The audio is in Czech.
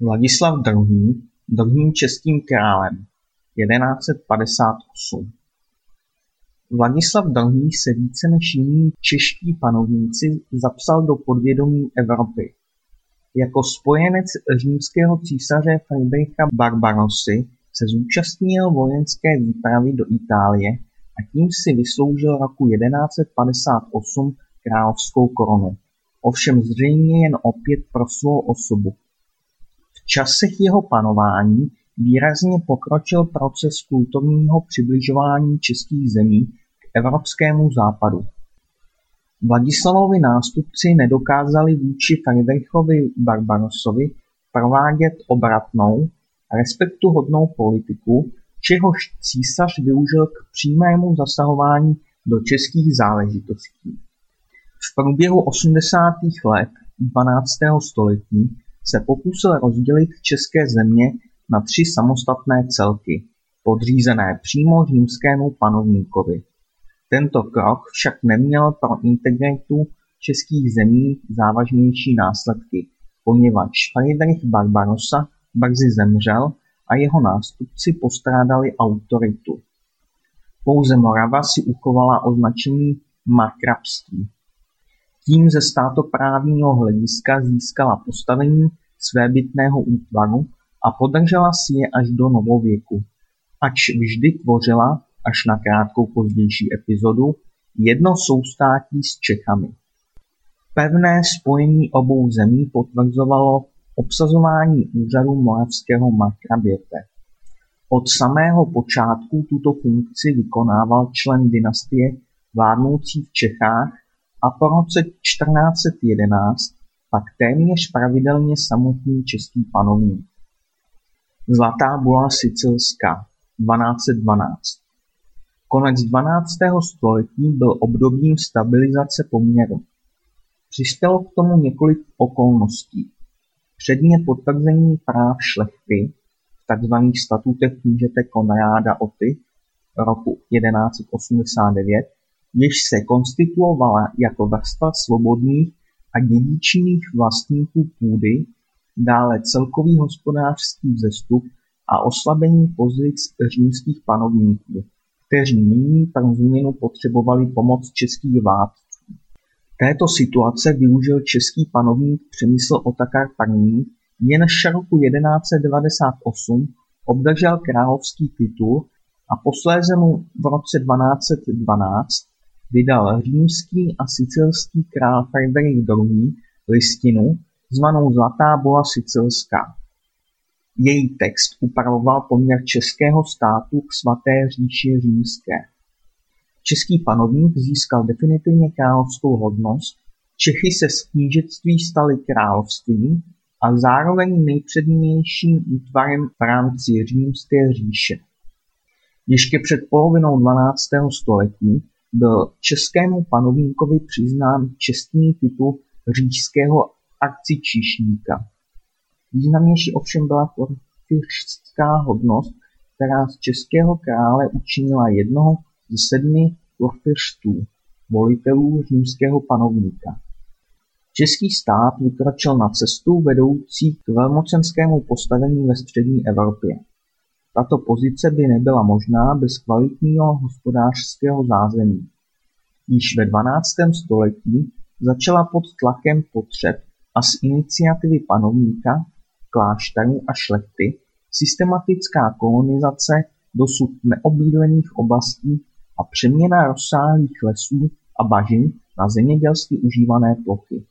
Vladislav II. druhým českým králem (jedenáct-set-padesát-osm). Vladislav II. se více než jiní čeští panovníci zapsal do podvědomí Evropy. Jako spojenec římského císaře Fridricha Barbarossy se zúčastnil vojenské výpravy do Itálie a tím si vysloužil roku jedenáct-set-padesát-osm královskou korunu, ovšem zřejmě jen opět pro svou osobu. V časech jeho panování výrazně pokročil proces kulturního přibližování českých zemí k evropskému západu. Vladislavovi nástupci nedokázali vůči Fridrichovi Barbarossovi provádět obratnou, respektuhodnou politiku, čehož císař využil k přímému zasahování do českých záležitostí. V průběhu osmdesátých let dvanáctého století se pokusil rozdělit české země na tři samostatné celky, podřízené přímo římskému panovníkovi. Tento krok však neměl pro integritu českých zemí závažnější následky, poněvadž Friedrich Barbarossa brzy zemřel a jeho nástupci postrádali autoritu. Pouze Morava si uchovala označení markrabství. Tím ze státoprávního hlediska získala postavení svébytného útvaru a podržela si je až do novověku, ač vždy tvořila, až na krátkou pozdější epizodu, jedno soustátí s Čechami. Pevné spojení obou zemí potvrzovalo obsazování úřadu moravského markraběte. Od samého počátku tuto funkci vykonával člen dynastie vládnoucí v Čechách a po roce 1411 pak téměř pravidelně samotný český panovník. Zlatá bula sicilská 1212 Konec dvanáctého století byl obdobím stabilizace poměru. Přispělo k tomu několik okolností. Předně potvrzení práv šlechty v tzv. statutech knížete Konráda Oty roku 1189 jež se konstituovala jako vrstva svobodných a dědičných vlastníků půdy, dále celkový hospodářský vzestup a oslabení pozic římských panovníků, kteří nyní pro změnu potřebovali pomoc českých vládců. Této situace využil český panovník Přemysl Otakar I. Jenž roku 1198 obdržel královský titul a posléze mu v roce 1212 vydal římský a sicilský král Fridrich II. listinu zvanou Zlatá bula sicilská. Její text upravoval poměr českého státu k svaté říši římské. Český panovník získal definitivně královskou hodnost, Čechy se z knížectví staly královstvím a zároveň nejpřednějším útvarem v rámci římské říše. Ještě před polovinou 12. století byl českému panovníkovi přiznán čestný titul říšského arcičíšníka. Významnější ovšem byla kurfiřtská hodnost, která z českého krále učinila jednoho ze sedmi kurfiřtů, volitelů římského panovníka. Český stát vykročil na cestu vedoucí k velmocenskému postavení ve střední Evropě. Tato pozice by nebyla možná bez kvalitního hospodářského zázemí. Již ve dvanáctém století začala pod tlakem potřeb a z iniciativy panovníka, klášterů a šlechty systematická kolonizace dosud neobydlených oblastí a přeměna rozsáhlých lesů a bažin na zemědělsky užívané plochy.